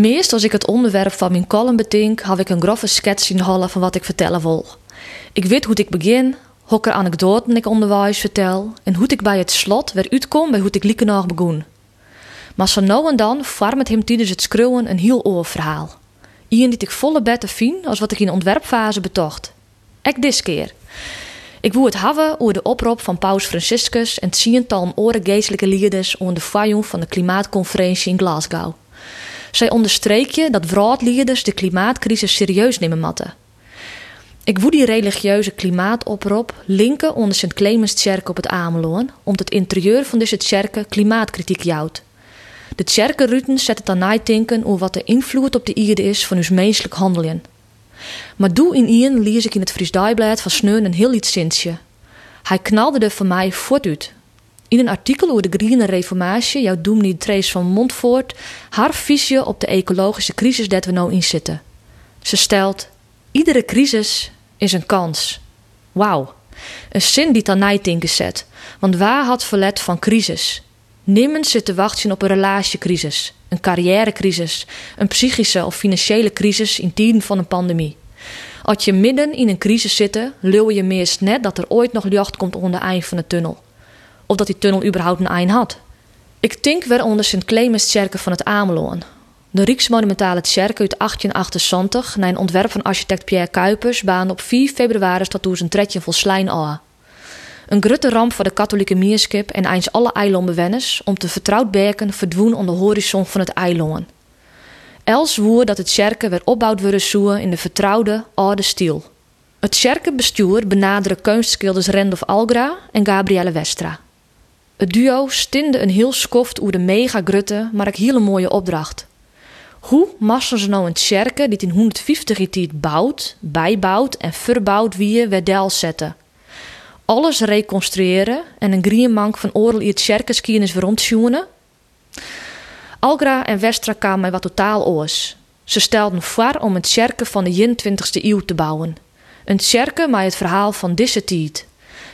Meest als ik het onderwerp van mijn column bedenk, heb ik een grove schets in van wat ik vertellen wil. Ik weet hoe ik begin, hokker anekdoten ik onderwijs vertel en hoe ik bij het slot weer uitkom bij hoe ik lieke nog begon. Maar zo nou en dan vormt hem tijdens het schreeuwen een heel oor verhaal. Ien die ik volle beter vind als wat ik in de ontwerpfase betocht. Ek dis keer. Ik woe het hebben over de oproep van Paus Franciscus en tientallen oren geestelijke leiders onder de vijand van de klimaatconferentie in Glasgow. Zij onderstreekje dat wraadleiders de klimaatcrisis serieus nemen matten. Ik woe die religieuze klimaatoprop linken onder Sint Clemens Tjerk op het Ameloon, omdat het interieur van deze tjerken klimaatkritiek jouwt. De tjerkenruten zetten dan nadenken over wat de invloed op de ierde is van uw menselijk handelen. Maar doe in ien lees ik in het Fries van Sneun een heel iets zinsje. Hij knalde er voor mij voortuit. In een artikel over de Groene Reformatie jouw doemnie Trace van Montfort haar visie op de ecologische crisis dat we nou in zitten. Ze stelt: iedere crisis is een kans. Wauw, een zin die dan zet. Want waar had verlet van crisis? Niemand zit te wachten op een relatiecrisis, een carrièrecrisis, een psychische of financiële crisis in tijden van een pandemie. Als je midden in een crisis zit, leeuw je meest net dat er ooit nog licht komt onder de eind van de tunnel. Of dat die tunnel überhaupt een eind had. Ik denk weer onder Sint Clemens Tjerken van het Ameloon. De Rijksmonumentale Tjerk uit 1878, naar een ontwerp van architect Pierre Kuipers, baan op 4 februari 2013 vol Slijn aan. Een grote ramp voor de katholieke mierskip en eens alle eilandbewenners om te vertrouwd berken verdwoen aan de horizon van het eiland. Els woer dat het Tjerken weer opbouwd worden zoen in de vertrouwde, oude stiel. Het Tjerkenbestuur benaderen kunstschilders Randolph Algra en Gabrielle Westra. Het duo stinde een heel skoft oer de mega grutte, maar ook hele mooie opdracht. Hoe massen ze nou een tjerke die in 150 jaar bouwt, bijbouwt en verbouwd wie weer del zetten? Alles reconstrueren en een greenmank van oorlog in het tjerkenskiernis weer? Algra en Westra kwamen wat totaal oors. Ze stelden voor om een tjerke van de 21ste eeuw te bouwen. Een tjerke met het verhaal van tijd.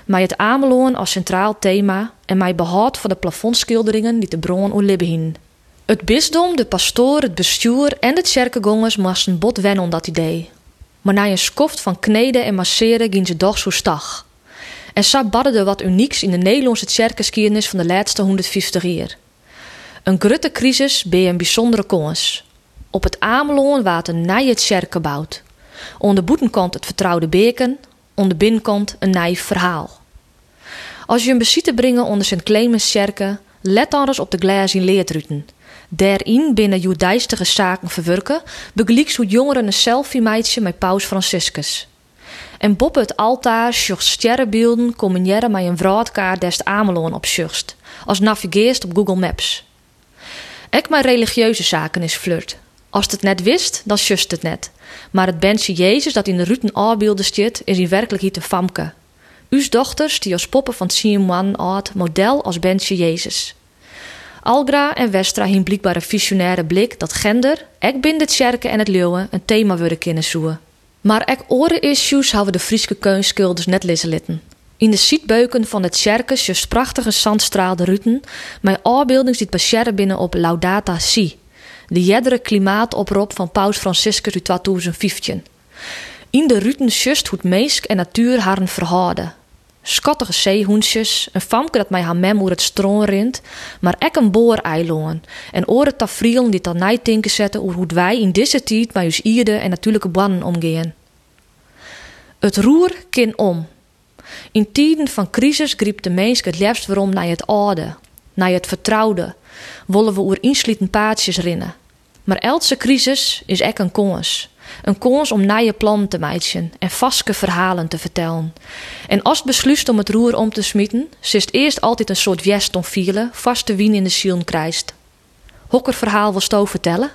Met het Ameloon als centraal thema en mij behoud van de plafondschilderingen die de bron oer Het bisdom, de pastoor, het bestuur en de tjerkegongers moesten bot wennen om dat idee. Maar na een skoft van kneden en masseren ging ze doch zo stag. En zo badde er wat unieks in de Nederlandse tjerkenskiernis van de laatste 150 jaar. Een grote crisis bij een bijzondere kans. Op het Ameloon werd een nieuwe tjerk gebouwd. Aan de boetenkant het vertrouwde beken, aan de binnenkant een nieuw verhaal. Als je een bezit brengen onder Sint Clemens Kerken, let dan eens op de glazen leertruten. Daarin binnen judaïstige zaken verwerken, begelieks hoe jongeren een selfie meidje met paus Franciscus. En boppen het altaar sjocht sterrenbeelden combineren met een vrouwkaart des Ameloon op zucht, als navigeerst op Google Maps. Ek mijn religieuze zaken is flirt. Als het net wist, dan just het net. Maar het bensje Jezus dat in de ruten afbeelden stiet, is in werkelijkheid een famke. Uws dochters die als poppen van Simon art model als bensje Jezus. Algra en Westra hien blijkbaar een visionaire blik dat gender, ek binnen het sjerken en het leeuwen, een thema worden kunnen zoeken. Maar ek oren issues houden de Frieske keunskilders net litten. In de sietbeuken van het Sjerkes just prachtige zandstraalde ruten, mijn afbeelding ziet bescherren binnen op Laudata Si, de jeddere klimaatoprop van Paus Franciscus uit 2015. In de ruten just hoe meesk en natuur haren verhouden. Schattige zeehoensjes, een famke dat mij haar mem het stroom rint, maar ek een booreiloon en oren tafrielen die dan nijtinken zetten over hoe wij in deze tijd met ons ierde en natuurlijke bannen omgaan. Het roer kin om. In tijden van crisis griep de mens het liefst waarom naar het oude, naar het vertrouwde, willen we oer inslieten paadjes rinnen. Maar elke crisis is ek een kans. Een kans om nieuwe plannen te en vaske verhalen te vertellen. En als het besluit om het roer om te smieten, zist eerst altijd een soort west om vielen, vaste wien in de ziel. Hokker verhaal wil Sto vertellen?